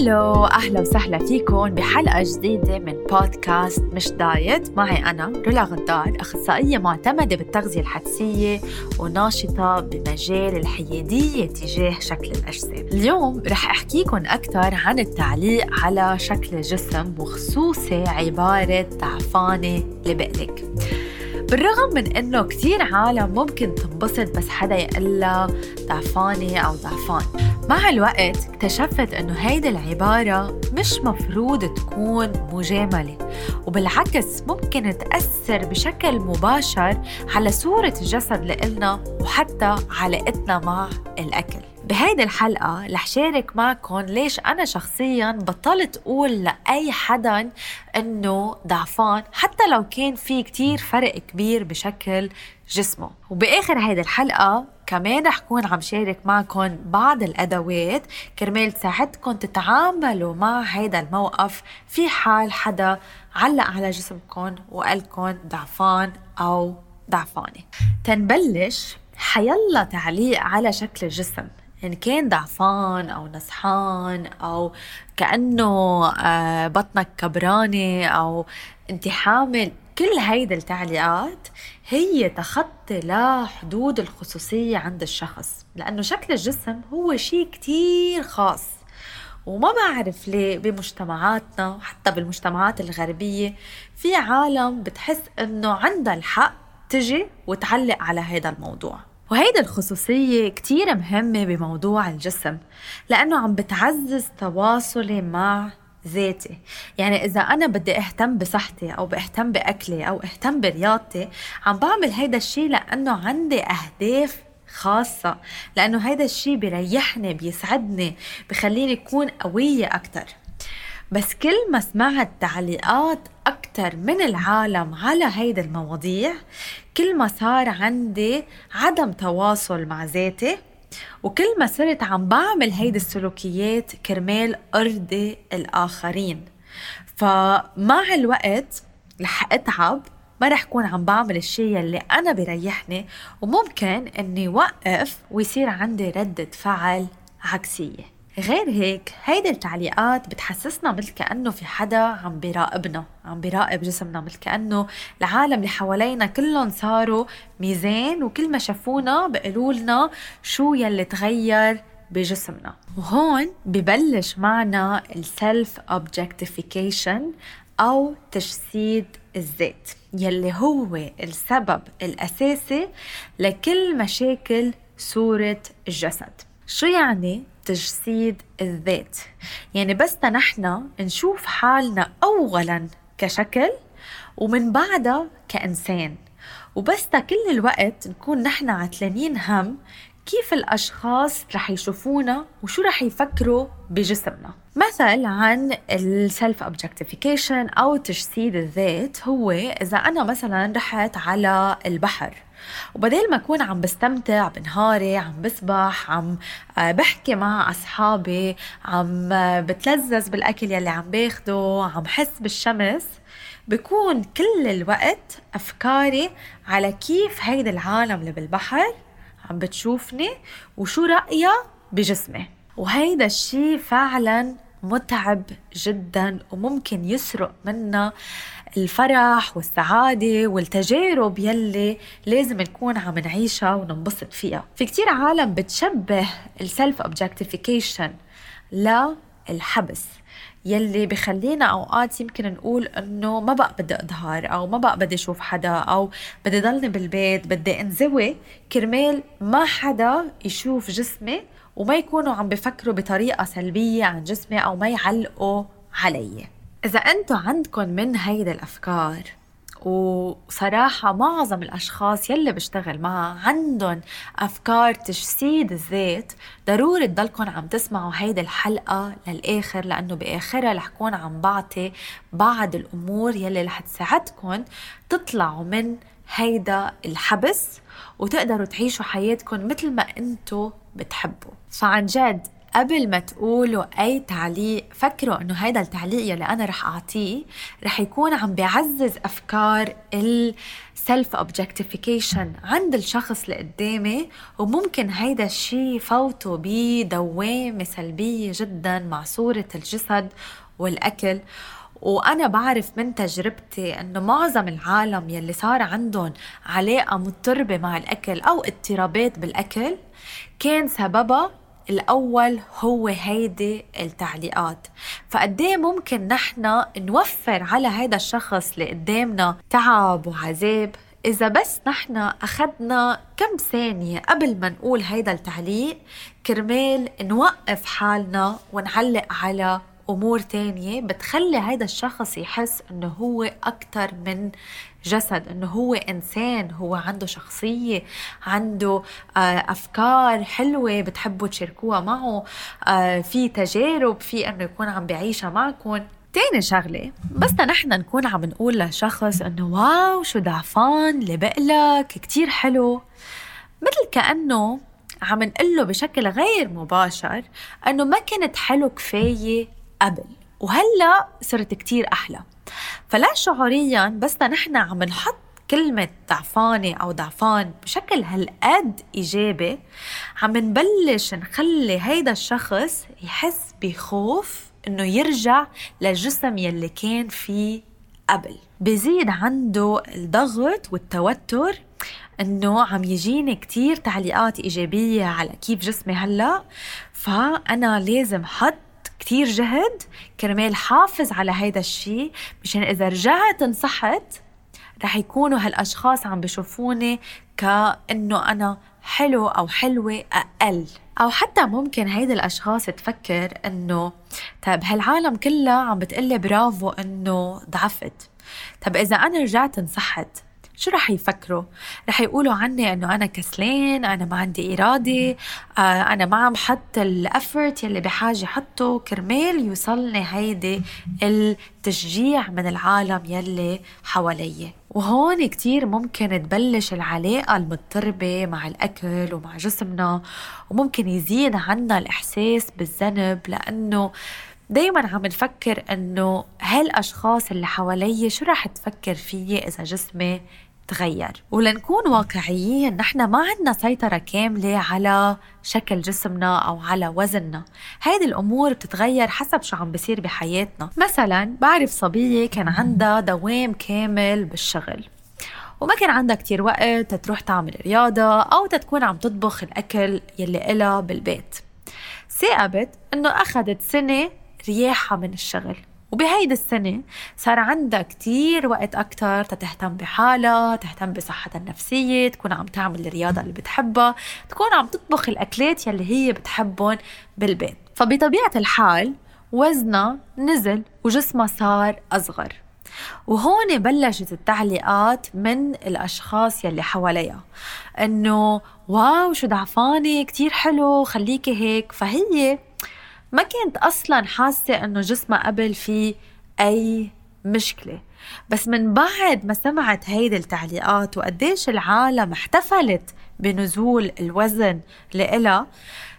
هلو أهلا وسهلا فيكم بحلقة جديدة من بودكاست مش دايت. معي أنا رولا غدار أخصائية معتمدة بالتغذية الحدسية وناشطة بمجال الحيادية تجاه شكل الأجسام. اليوم رح احكيكم أكثر عن التعليق على شكل الجسم وخصوصي عبارة ضعفانة لبقلك. بالرغم من إنه كثير عالم ممكن تنبسط بس حدا يقلها ضعفانة أو ضعفان. مع الوقت اكتشفت إنه هيدي العبارة مش مفروض تكون مجاملة وبالعكس ممكن تأثر بشكل مباشر على صورة الجسد لإلنا وحتى علاقتنا مع الأكل. بهيدي الحلقة رح شارك معكم ليش أنا شخصيا بطلت أقول لأي حدا إنه ضعفان حتى لو كان في كتير فرق كبير بشكل جسمه. وبآخر هيدي الحلقة كمان رح كون عم شارك معكم بعض الأدوات كرمال تساعدكم تتعاملوا مع هيدا الموقف في حال حدا علق على جسمكم وقالكم ضعفان أو ضعفانة. تنبلش حيلا تعليق على شكل الجسم. يعني كان ضعفان أو نصحان أو كأنه آه، بطنك كبرانة أو انت حامل كل هيدي التعليقات هي تخطي لحدود الخصوصية عند الشخص لأنه شكل الجسم هو شيء كتير خاص. وما بعرف ليه بمجتمعاتنا وحتى بالمجتمعات الغربية في عالم بتحس إنه عندها الحق تجي وتعلق على هذا الموضوع. وهيدا الخصوصية كتير مهمة بموضوع الجسم لأنه عم بتعزز تواصلي مع ذاتي. يعني إذا أنا بدي أهتم بصحتي أو بأهتم بأكلي أو أهتم برياضتي عم بعمل هيدا الشيء لأنه عندي أهداف خاصة لأنه هيدا الشيء بيريحني بيسعدني بخليني أكون قوية أكتر. بس كل ما سمعت تعليقات أكتر من العالم على هيدا المواضيع كل ما صار عندي عدم تواصل مع ذاتي وكل ما صرت عم بعمل هيدي السلوكيات كرمال أرضي الآخرين. فمع الوقت رح أتعب ما رح كون عم بعمل الشيء اللي أنا بريحني وممكن إني وقف ويصير عندي ردة فعل عكسية. غير هيك هيدي التعليقات بتحسسنا مثل كأنه في حدا عم بيراقبنا عم بيراقب جسمنا مثل كأنه العالم اللي حوالينا كلهم صاروا ميزان وكل ما شافونا بيقولوا لنا شو يلي تغير بجسمنا. وهون ببلش معنا السلف objectification أو تجسيد الذات يلي هو السبب الأساسي لكل مشاكل صورة الجسد. شو يعني؟ تجسيد الذات. يعني بس نحن نشوف حالنا أولا كشكل ومن بعدها كإنسان. وبس كل الوقت نكون نحن عتلانين هم كيف الأشخاص رح يشوفونا وشو رح يفكروا بجسمنا. مثل عن السلف اوبجكتيفيكيشن أو تجسيد الذات هو إذا أنا مثلا رحت على البحر وبدل ما أكون عم بستمتع بنهاري عم بسبح عم آه، بحكي مع أصحابي عم آه، بتلذذ بالأكل يلي عم باخده عم حس بالشمس بكون كل الوقت أفكاري على كيف هيدا العالم اللي بالبحر عم بتشوفني وشو رأيها بجسمي. وهيدا الشي فعلا متعب جدا وممكن يسرق منا الفرح والسعادة والتجارب يلي لازم نكون عم نعيشها وننبسط فيها. في كتير عالم بتشبه السلف objectification للحبس يلي بخلينا أوقات يمكن نقول إنه ما بقى بدي أظهر أو ما بقى بدي أشوف حدا أو بدي ضلني بالبيت بدي أنزوي. كرمال ما حدا يشوف جسمي وما يكونوا عم بفكروا بطريقة سلبية عن جسمي أو ما يعلقوا علي. إذا أنتوا عندكم من هيدا الأفكار وصراحة معظم الأشخاص يلي بشتغل معها عندهم أفكار تجسيد الذات ضروري تضلكم عم تسمعوا هيدي الحلقة للآخر لأنه بآخرها رح كون عم بعطي بعض الأمور يلي رح تساعدكم تطلعوا من هيدا الحبس وتقدروا تعيشوا حياتكم مثل ما انتو بتحبوا. فعن جد قبل ما تقولوا أي تعليق فكروا إنه هيدا التعليق يلي أنا رح أعطيه رح يكون عم بيعزز أفكار السلف اوبجكتيفيكيشن عند الشخص اللي قدامي وممكن هيدا الشيء يفوته بدوامة سلبية جدا مع صورة الجسد والأكل. وأنا بعرف من تجربتي أنه معظم العالم يلي صار عندهم علاقة مضطربة مع الأكل أو اضطرابات بالأكل كان سببها الأول هو هيدي التعليقات. فقديه ممكن نحن نوفر على هذا الشخص اللي قدامنا تعب وعذاب. إذا بس نحن أخذنا كم ثانية قبل ما نقول هيدا التعليق كرمال نوقف حالنا ونعلق على أمور تانية بتخلي هذا الشخص يحس إنه هو أكثر من جسد إنه هو إنسان هو عنده شخصية عنده آه، أفكار حلوة بتحبوا تشاركوها معه آه، في تجارب في إنه يكون عم بيعيشها معكم. تاني شغلة بس نحن نكون عم نقول لشخص إنه واو شو ضعفان اللي بقلك كتير حلو. مثل كأنه عم نقول له بشكل غير مباشر إنه ما كنت حلو كفاية قبل وهلأ صرت كتير أحلى. فلا شعوريا بس نحن عم نحط كلمة ضعفانة أو ضعفان بشكل هالقد إيجابي عم نبلش نخلي هيدا الشخص يحس بخوف إنه يرجع للجسم يلي كان فيه قبل. بزيد عنده الضغط والتوتر إنه عم يجيني كتير تعليقات إيجابية على كيف جسمي هلأ فأنا لازم حط كتير جهد. كرمال حافظ على هيدا الشيء مشان إذا رجعت انصحت رح يكونوا هالأشخاص عم بشوفوني كأنه أنا حلو أو حلوة أقل. أو حتى ممكن هيدي الأشخاص تفكر إنه طيب هالعالم كلها عم بتقلي برافو إنه ضعفت. طب إذا أنا رجعت انصحت شو رح يفكروا؟ رح يقولوا عني إنه أنا كسلان، أنا ما عندي إرادة، آه أنا ما عم حط الافورت يلي بحاجة حطه. كرمال يوصلني هيدي التشجيع من العالم يلي حوالي وهون كتير ممكن تبلش العلاقة المضطربة مع الأكل ومع جسمنا وممكن يزيد عنا الإحساس بالذنب. لأنه دايما عم نفكر إنه هالأشخاص اللي حوالي شو رح تفكر فيي إذا جسمي تغير ولنكون واقعيين نحن ما عندنا سيطرة كاملة على شكل جسمنا أو على وزننا. هيدي الأمور بتتغير حسب شو عم بصير بحياتنا. مثلا بعرف صبية كان عندها دوام كامل بالشغل. وما كان عندها كتير وقت تروح تعمل رياضة أو تكون عم تطبخ الأكل يلي إلها بالبيت. ثاقبت إنه أخذت سنة رياحة من الشغل. وبهيدي السنة صار عندها كتير وقت أكتر تهتم بحالها تهتم بصحتها النفسية تكون عم تعمل الرياضة اللي بتحبها تكون عم تطبخ الأكلات يلي هي بتحبهم بالبيت. فبطبيعة الحال وزنها نزل وجسمها صار أصغر. وهون بلشت التعليقات من الأشخاص يلي حواليها. إنه واو شو ضعفانة كتير حلو خليكي هيك. فهي ما كنت أصلا حاسة إنه جسمها قبل في أي مشكلة. بس من بعد ما سمعت هيدي التعليقات وقديش العالم احتفلت بنزول الوزن لإلها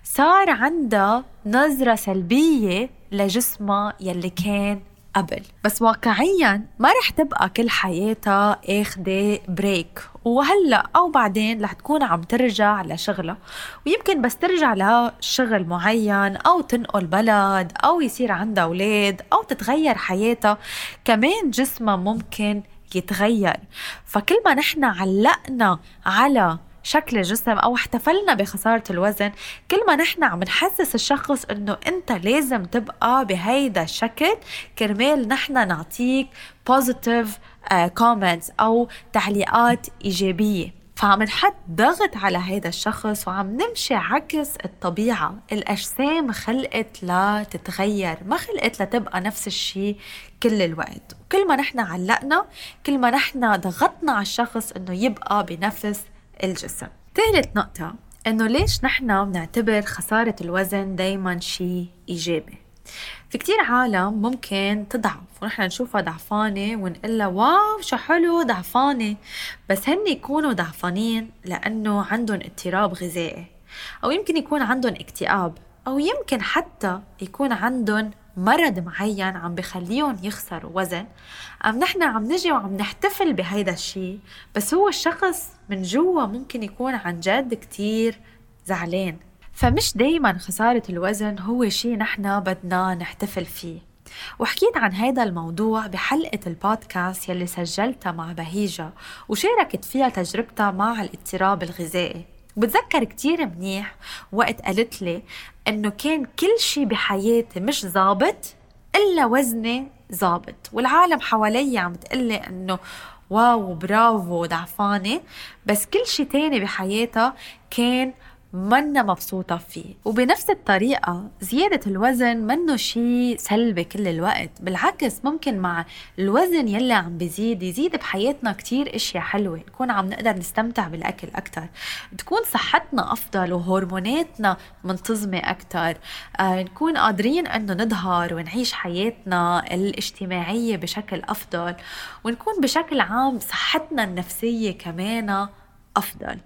صار عندها نظرة سلبية لجسمها يلي كان قبل. بس واقعيا ما رح تبقى كل حياتها آخدة بريك وهلأ أو بعدين رح تكون عم ترجع لشغلها. ويمكن بس ترجع لشغل معين أو تنقل بلد أو يصير عندها أولاد أو تتغير حياتها. كمان جسمها ممكن يتغير. فكل ما نحن علقنا على شكل الجسم أو احتفلنا بخسارة الوزن كل ما نحن عم نحسس الشخص إنه أنت لازم تبقى بهيدا الشكل كرمال نحن نعطيك positive comments آه، أو تعليقات إيجابية. فعم نحط ضغط على هذا الشخص وعم نمشي عكس الطبيعة. الأجسام خلقت لتتغير ما خلقت لتبقى نفس الشيء كل الوقت. وكل ما نحن علقنا كل ما نحن ضغطنا على الشخص إنه يبقى بنفس الجسم. ثالث نقطة إنه ليش نحن بنعتبر خسارة الوزن دايما شيء إيجابي؟ في كتير عالم ممكن تضعف ونحن نشوفها ضعفانة ونقول واو شو حلو ضعفانة. بس هن يكونوا ضعفانين لأنه عندهم اضطراب غذائي أو يمكن يكون عندهم اكتئاب أو يمكن حتى يكون عندهم مرض معين عم بخليهم يخسروا وزن أم نحن عم نجي وعم نحتفل بهيدا الشيء بس هو الشخص من جوا ممكن يكون عن جد كتير زعلان. فمش دايما خسارة الوزن هو شيء نحن بدنا نحتفل فيه. وحكيت عن هذا الموضوع بحلقة البودكاست يلي سجلتها مع بهيجة وشاركت فيها تجربتها مع الاضطراب الغذائي. بتذكر كتير منيح وقت قالت لي إنه كان كل شيء بحياتي مش ظابط إلا وزني ظابط. والعالم حوالي عم تقلي إنه واو برافو ضعفانة. بس كل شيء تاني بحياتها كان منا مبسوطة فيه. وبنفس الطريقة زيادة الوزن منه شيء سلبي كل الوقت. بالعكس ممكن مع الوزن يلي عم بيزيد يزيد بحياتنا كتير أشياء حلوة. نكون عم نقدر نستمتع بالأكل أكتر. تكون صحتنا أفضل وهرموناتنا منتظمة أكتر. آه نكون قادرين إنه نظهر ونعيش حياتنا الاجتماعية بشكل أفضل. ونكون بشكل عام صحتنا النفسية كمان أفضل.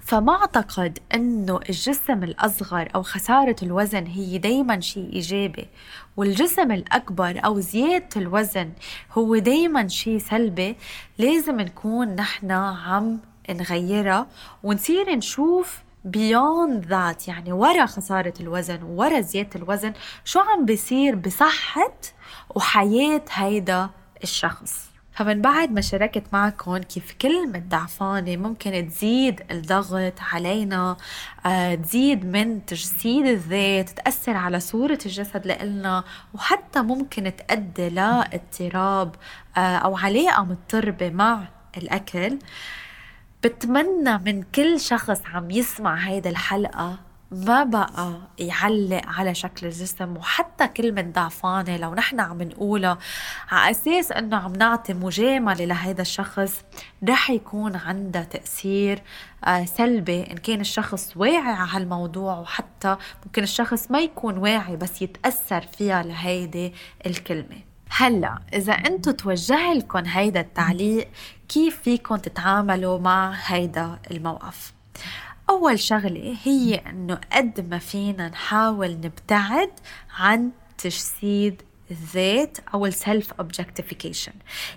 فما أعتقد إنه الجسم الأصغر أو خسارة الوزن هي دائما شيء إيجابي والجسم الأكبر أو زيادة الوزن هو دائما شيء سلبي. لازم نكون نحن عم نغيرها ونصير نشوف beyond that يعني ورا خسارة الوزن ورا زيادة الوزن شو عم بيصير بصحة وحياة هيدا الشخص. فمن بعد ما شاركت معكم كيف كلمة ضعفانة ممكن تزيد الضغط علينا آه، تزيد من تجسيد الذات تأثر على صورة الجسد لإلنا وحتى ممكن تؤدي لاضطراب آه، أو علاقة مضطربة مع الأكل. بتمنى من كل شخص عم يسمع هيدا الحلقة ما بقى يعلق على شكل الجسم وحتى كلمة ضعفانة لو نحن عم نقولها على أساس أنه عم نعطي مجاملة لهذا الشخص رح يكون عندها تأثير آه، سلبي إن كان الشخص واعي على هالموضوع وحتى ممكن الشخص ما يكون واعي بس يتأثر فيها لهيدي الكلمة. هلأ إذا أنتم توجه لكم هيدا التعليق كيف فيكم تتعاملوا مع هيدا الموقف؟ أول شغلة هي إنه قد ما فينا نحاول نبتعد عن تجسيد الذات أو السلف objectification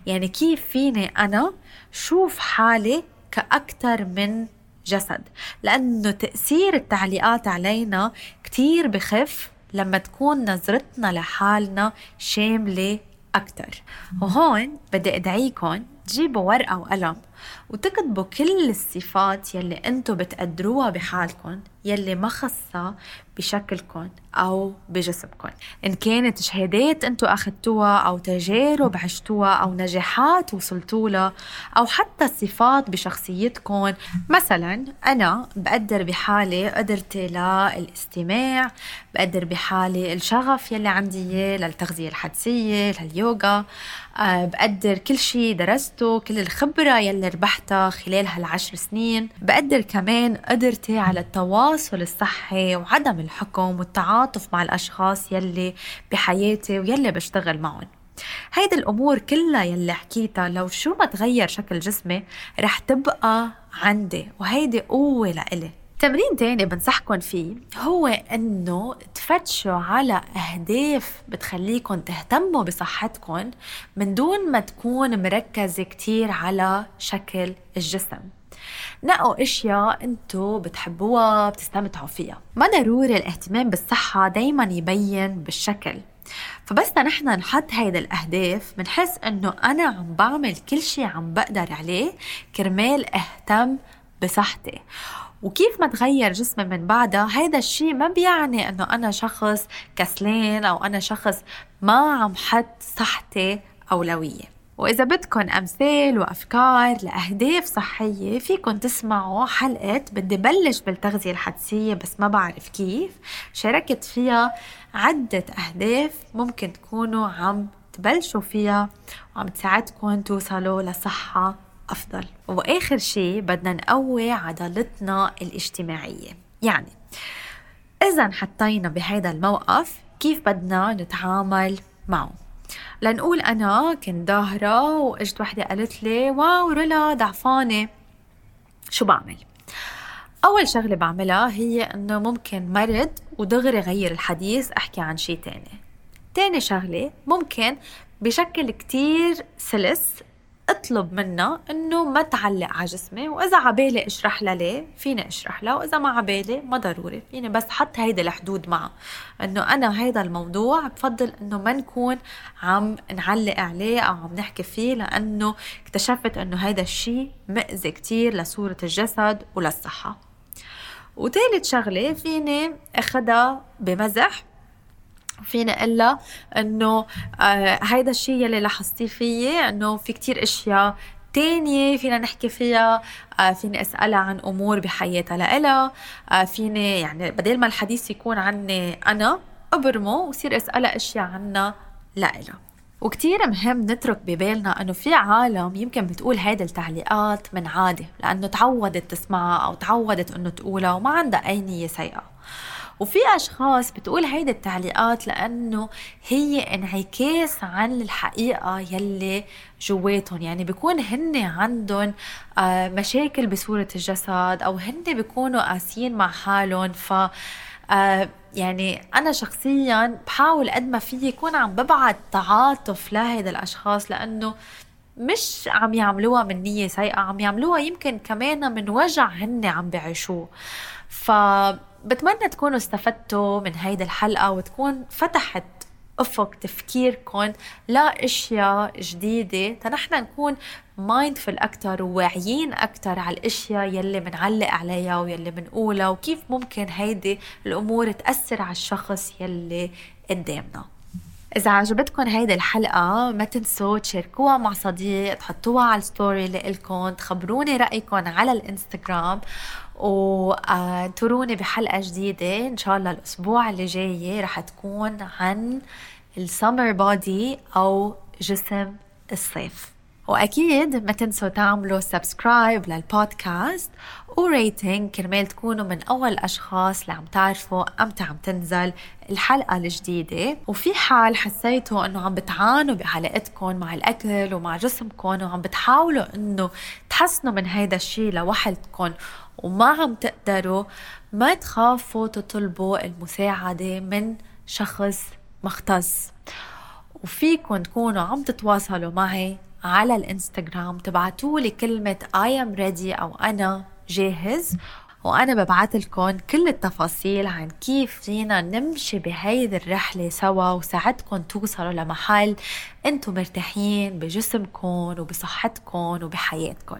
يعني كيف فيني أنا شوف حالي كأكثر من جسد؟ لأنه تأثير التعليقات علينا كتير بخف لما تكون نظرتنا لحالنا شاملة أكتر. وهون بدي أدعيكم تجيبوا ورقة وقلم وتكتبوا كل الصفات يلي انتو بتقدروها بحالكم يلي ما خصها بشكلكم أو بجسمكم إن كانت شهادات أنتوا أخذتوها أو تجارب عشتوها أو نجاحات وصلتوا لها أو حتى صفات بشخصيتكم مثلا أنا بقدر بحالي قدرتي للاستماع بقدر بحالي الشغف يلي عندي للتغذية الحدسية لليوغا. أه بقدر كل شيء درسته كل الخبرة يلي ربحتها خلال هالعشر سنين. بقدر كمان قدرتي على التواصل الصحي وعدم الحكم والتعاطف مع الأشخاص يلي بحياتي ويلي بشتغل معهم. هيدي الأمور كلها يلي حكيتها لو شو ما تغير شكل جسمي رح تبقى عندي وهيدي قوة لإلي. تمرين تاني بنصحكم فيه هو إنه تفتشوا على أهداف بتخليكم تهتموا بصحتكم من دون ما تكون مركزة كتير على شكل الجسم. نقوا إشياء إنتو بتحبوها بتستمتعوا فيها. ما ضروري الاهتمام بالصحة دايما يبين بالشكل. فبس نحن نحط هيدا الأهداف بنحس إنه أنا عم بعمل كل شي عم بقدر عليه كرمال أهتم بصحتي. وكيف ما تغير جسمي من بعدها هيدا الشيء ما بيعني إنه أنا شخص كسلان أو أنا شخص ما عم حط صحتي أولوية. وإذا بدكم أمثال وأفكار لأهداف صحية فيكن تسمعوا حلقة بدي بلش بالتغذية الحدسية بس ما بعرف كيف. شاركت فيها عدة أهداف ممكن تكونوا عم تبلشوا فيها وعم تساعدكم توصلوا لصحة أفضل. وآخر شيء بدنا نقوي عضلتنا الاجتماعية. يعني إذا حطينا بهذا الموقف كيف بدنا نتعامل معه. لنقول أنا كنت ظاهرة وإجت وحدة قالت لي واو رولا ضعفانة. شو بعمل؟ أول شغلة بعملها هي إنه ممكن مرض ودغري غير الحديث أحكي عن شي تاني. تاني شغلة ممكن بشكل كتير سلس أطلب منها إنه ما تعلق على جسمي وإذا عبالي أشرح لها ليه فيني أشرح لها وإذا ما عبالي ما ضروري فيني بس حط هيدا الحدود معها. إنه أنا هيدا الموضوع بفضل إنه ما نكون عم نعلق عليه أو عم نحكي فيه لأنه اكتشفت إنه هيدا الشيء مأذي كتير لصورة الجسد وللصحة. وثالث شغلة فيني أخدها بمزح فيني لها إنه آه هيدا الشيء يلي لاحظتيه فيي إنه في كتير أشياء تانية فينا نحكي فيها آه فيني أسألها عن أمور بحياتها لإلها آه فيني يعني بدل ما الحديث يكون عني أنا أبرمه وصير أسألها أشياء عنها لإلها. وكتير مهم نترك ببالنا إنه في عالم يمكن بتقول هيدي التعليقات من عادة لأنه تعودت تسمعها أو تعودت إنه تقولها وما عندها أي نية سيئة. وفي أشخاص بتقول هيدي التعليقات لأنه هي انعكاس عن الحقيقة يلي جواتهم. يعني بيكون هن عندهم آه، مشاكل بصورة الجسد أو هن بيكونوا قاسيين مع حالهم. ف آه، يعني أنا شخصيا بحاول قد ما في يكون عم ببعت تعاطف لهيدا الأشخاص لأنه مش عم يعملوها من نية سيئة عم يعملوها يمكن كمان من وجع هن عم بعيشوه. ف بتمنى تكونوا استفدتوا من هيدي الحلقة وتكون فتحت أفق تفكيركم لأشياء جديدة. تنحنا نكون مايندفul أكثر وواعيين أكثر على الأشياء يلي بنعلق عليها ويلي بنقولها وكيف ممكن هيدي الأمور تأثر على الشخص يلي قدامنا. إذا عجبتكم هيدي الحلقة ما تنسوا تشاركوها مع صديق تحطوها على الستوري لإلكم تخبروني رأيكم على الإنستغرام. وتروني بحلقة جديدة إن شاء الله الأسبوع اللي جاي رح تكون عن ال summer body أو جسم الصيف. وأكيد ما تنسوا تعملوا subscribe للبودكاست وريتنج كرمال تكونوا من أول الاشخاص اللي عم تعرفوا إمتى عم تنزل الحلقة الجديدة. وفي حال حسيتوا إنه عم بتعانوا بعلاقتكم مع الأكل ومع جسمكم وعم بتحاولوا إنه تحسنوا من هيدا الشيء لوحدكم وما عم تقدروا ما تخافوا تطلبوا المساعدة من شخص مختص. وفيكم تكونوا عم تتواصلوا معي على الإنستغرام تبعتوا لي كلمة I am ready أو أنا جاهز وأنا ببعث لكم كل التفاصيل عن كيف فينا نمشي بهيدي الرحلة سوا وساعدكم توصلوا لمحل أنتم مرتاحين بجسمكم وبصحتكم وبحياتكم.